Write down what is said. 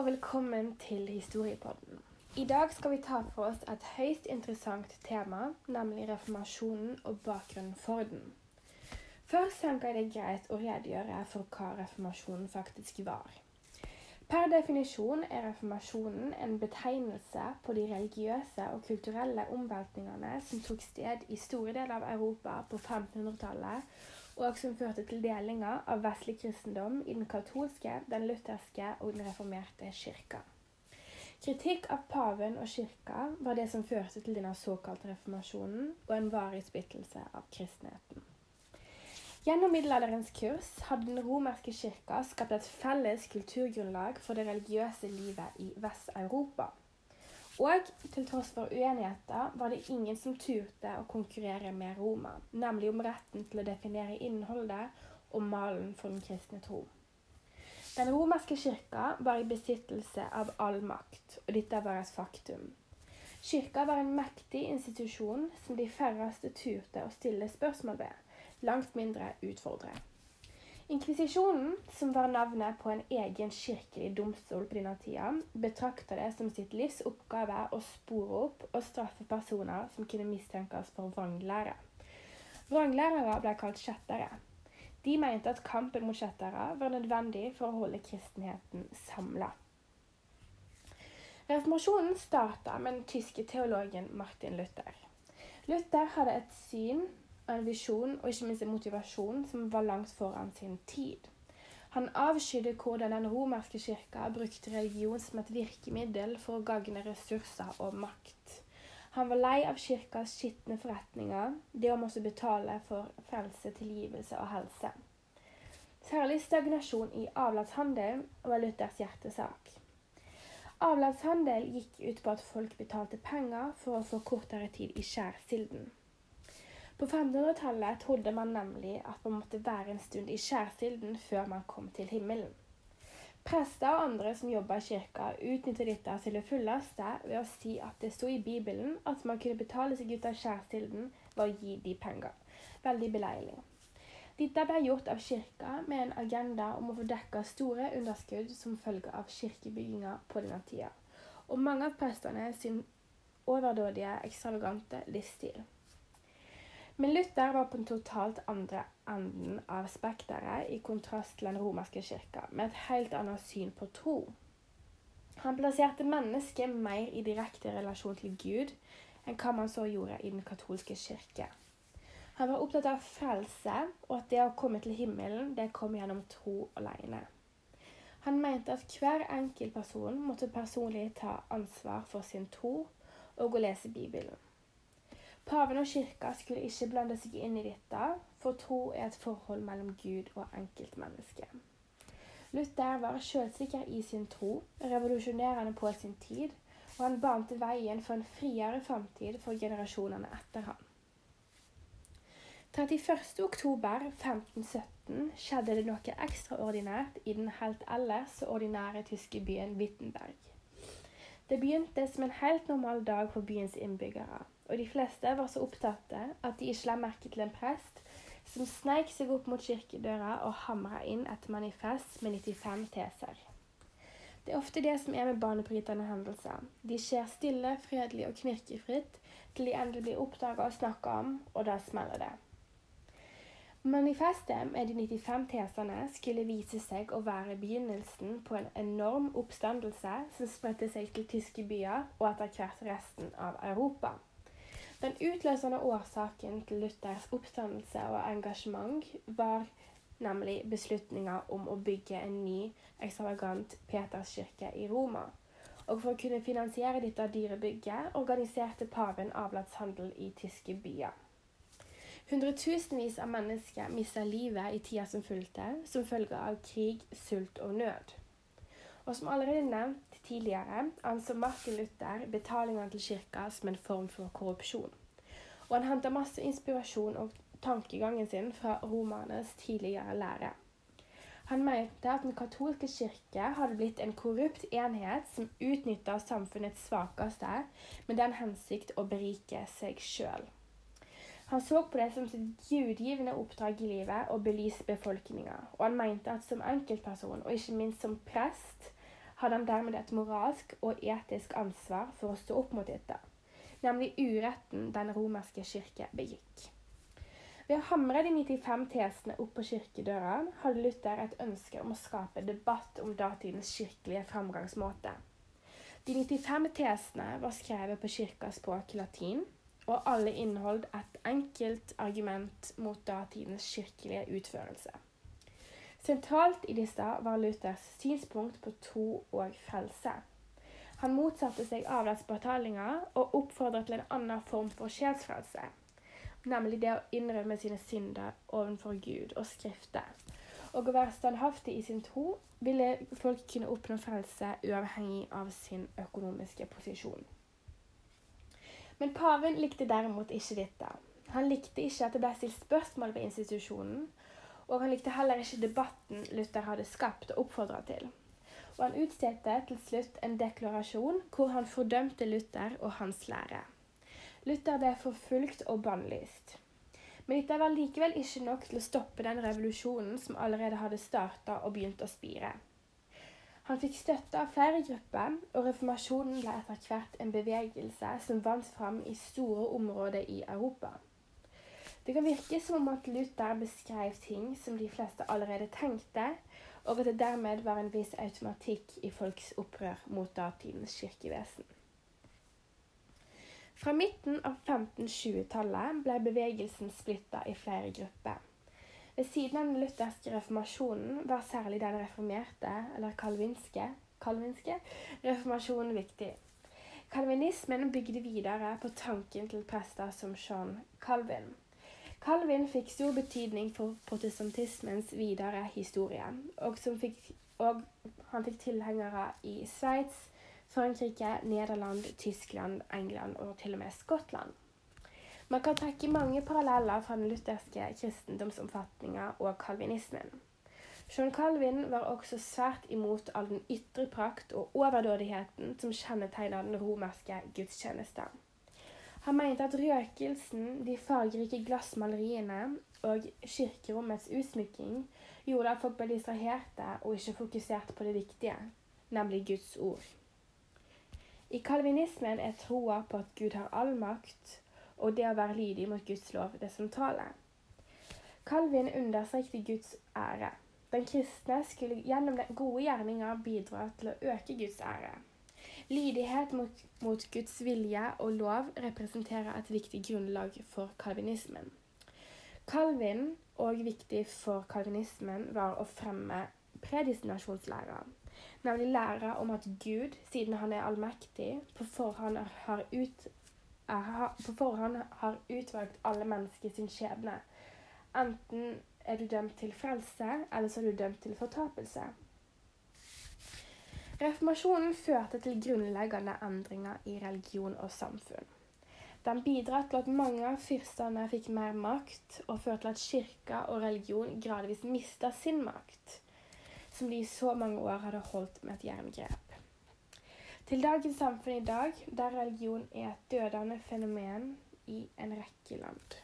og velkommen til Historiepodden. I dag skal vi ta for oss et høyst interessant tema, nemlig reformasjonen og bakgrunnen for den. Først tenker jeg det er greit å redegjøre for hva reformasjonen faktisk var. Per definisjon er reformasjonen en betegnelse på de religiøse og kulturelle omveltningene som tok sted i store deler av Europa på 1500-tallet og som førte til delinga av vestlig kristendom i den katolske, den lutherske og den reformerte kirka. Kritikk av paven og kirka var det som førte til denne såkalte reformasjonen og en varig splittelse av kristenheten. Gjennom middelalderens kurs hadde den romerske kirka skapt et felles kulturgrunnlag for det religiøse livet i Vest-Europa. Og til tross for uenigheter var det ingen som turte å konkurrere med Roma, nemlig om retten til å definere innholdet og malen for den kristne tro. Den romerske kirka var i besittelse av all makt, og dette var et faktum. Kirka var en mektig institusjon som de færreste turte å stille spørsmål ved, langt mindre utfordre. Inkvisisjonen, som var navnet på en egen kirkelig domstol på denne tida, betrakta det som sitt livs oppgave å spore opp og straffe personer som kunne mistenkes for vranglære. Vranglærere ble kalt kjettere. De mente at kampen mot kjettere var nødvendig for å holde kristenheten samla. Reformasjonen starta med den tyske teologen Martin Luther. Luther hadde et syn en visjon og ikke minst en motivasjon som var langt foran sin tid. Han avskydde hvordan den romerske kirka brukte religion som et virkemiddel for å gagne ressurser og makt. Han var lei av kirkas skitne forretninger, det å måtte betale for frelse, tilgivelse og helse. Særlig stagnasjon i avlatshandel var Luthers hjertesak. Avlatshandel gikk ut på at folk betalte penger for å få kortere tid i skjærsilden. På 500-tallet trodde man nemlig at man måtte være en stund i skjærsilden før man kom til himmelen. Prester og andre som jobba i kirka, utnyttet dette til det fulleste ved å si at det sto i Bibelen at man kunne betale seg ut av skjærsilden ved å gi de penger. Veldig beleilig. Dette ble gjort av kirka med en agenda om å få dekka store underskudd som følge av kirkebygginga på denne tida, og mange av prestene sin overdådige, ekstravagante livsstil. Men Luther var på den totalt andre enden av spekteret, i kontrast til den romerske kirka, med et helt annet syn på tro. Han plasserte mennesket mer i direkte relasjon til Gud enn hva man så gjorde i den katolske kirke. Han var opptatt av frelse, og at det å komme til himmelen, det kom gjennom tro alene. Han mente at hver enkelt person måtte personlig ta ansvar for sin tro og å lese Bibelen. Paven og kirka skulle ikke blande seg inn i dette, for tro er et forhold mellom Gud og enkeltmennesket. Luther var selvsikker i sin tro, revolusjonerende på sin tid, og han bante veien for en friere framtid for generasjonene etter ham. 31.10.1517 skjedde det noe ekstraordinært i den helt ellers så ordinære tyske byen Wittenberg. Det begynte som en helt normal dag for byens innbyggere og de fleste var så opptatte at de ikke la merke til en prest som sneik seg opp mot kirkedøra og hamra inn et manifest med 95 teser. Det er ofte det som er med banebrytende hendelser. De skjer stille, fredelig og knirkefritt til de endelig blir oppdaga og snakka om, og da smeller det. Manifestet med de 95 tesene skulle vise seg å være begynnelsen på en enorm oppstandelse som spredte seg til tyske byer og etter hvert resten av Europa. Den utløsende årsaken til Luthers oppstandelse og engasjement var nemlig beslutninga om å bygge en ny, ekstravagant Peterskirke i Roma. Og for å kunne finansiere dette dyre bygget organiserte paven avlatshandel i tyske byer. Hundretusenvis av mennesker mista livet i tida som fulgte, som følge av krig, sult og nød. Og som allerede nevnt tidligere anså Martin Luther betalingene til kirka som en form for korrupsjon. Og han henta masse inspirasjon og tankegangen sin fra romernes tidligere lære. Han mente at den katolske kirke hadde blitt en korrupt enhet som utnytta samfunnets svakeste med den hensikt å berike seg sjøl. Han så på det som sitt gudgivende oppdrag i livet å belyse befolkninga, og han mente at som enkeltperson, og ikke minst som prest, hadde han dermed et moralsk og etisk ansvar for å stå opp mot dette, nemlig uretten den romerske kirke begikk. Ved å hamre de 95 tesene opp på kirkedøra hadde Luther et ønske om å skape debatt om datidens kirkelige framgangsmåte. De 95 tesene var skrevet på kirkas språk latin, og alle inneholdt et enkelt argument mot datidens kirkelige utførelse. Sentralt i disse var Luthers synspunkt på tro og frelse. Han motsatte seg avlatsbetalinger og oppfordret til en annen form for sjelsfrelse, nemlig det å innrømme sine synder overfor Gud og Skriftet. Og å være standhaftig i sin tro ville folk kunne oppnå frelse uavhengig av sin økonomiske posisjon. Men paven likte derimot ikke dette. Han likte ikke at det ble stilt spørsmål ved institusjonen, og han likte heller ikke debatten Luther hadde skapt og oppfordra til. Og han utstedte til slutt en deklarasjon hvor han fordømte Luther og hans lære. Luther ble forfulgt og bannlyst. Men dette var likevel ikke nok til å stoppe den revolusjonen som allerede hadde starta og begynt å spire. Han fikk støtte av flere grupper, og reformasjonen ble etter hvert en bevegelse som vant fram i store områder i Europa. Det kan virke som om at Luther beskrev ting som de fleste allerede tenkte, og at det dermed var en viss automatikk i folks opprør mot datidens kirkevesen. Fra midten av 1520-tallet ble bevegelsen splitta i flere grupper. Ved siden av den lutherske reformasjonen var særlig den reformerte, eller kalvinske, kalvinske reformasjonen viktig. Kalvinismen bygde videre på tanken til prester som Jean Calvin. Calvin fikk stor betydning for protestantismens videre historie, og, fikk, og han fikk tilhengere i Sveits, Frankrike, Nederland, Tyskland, England og til og med Skottland. Man kan trekke mange paralleller fra den lutherske kristendomsoppfatninga og kalvinismen. John Calvin var også svært imot all den ytre prakt og overdådigheten som kjennetegna den romerske gudstjenesten. Han mente at røkelsen, de fargerike glassmaleriene og kirkerommets utsmykking gjorde at folk ble distraherte og ikke fokusert på det viktige, nemlig Guds ord. I kalvinismen er troa på at Gud har all makt, og det å være lydig mot Guds lov det sentrale. Calvin understrekte Guds ære. Den kristne skulle gjennom den gode gjerninga bidra til å øke Guds ære. Lydighet mot, mot, Guds vilje og lov representerer et viktig grunnlag for kalvinismen. Calvin, og viktig for kalvinismen, var å fremme predestinasjonslæra, nemlig læra om at Gud, siden han er allmektig, på forhånd har ut, på forhånd har utvalgt alle mennesker sin skjebne. Enten er du dømt til frelse, eller så er du dømt til fortapelse. Reformasjonen førte til grunnleggende endringer i religion og samfunn. Den bidrar til at mange av fyrstene fikk mer makt, og førte til at kirka og religion gradvis mista sin makt, som de i så mange år hadde holdt med et jerngrep. Til dagens samfunn i dag, der religion er et dødende fenomen i en rekke land.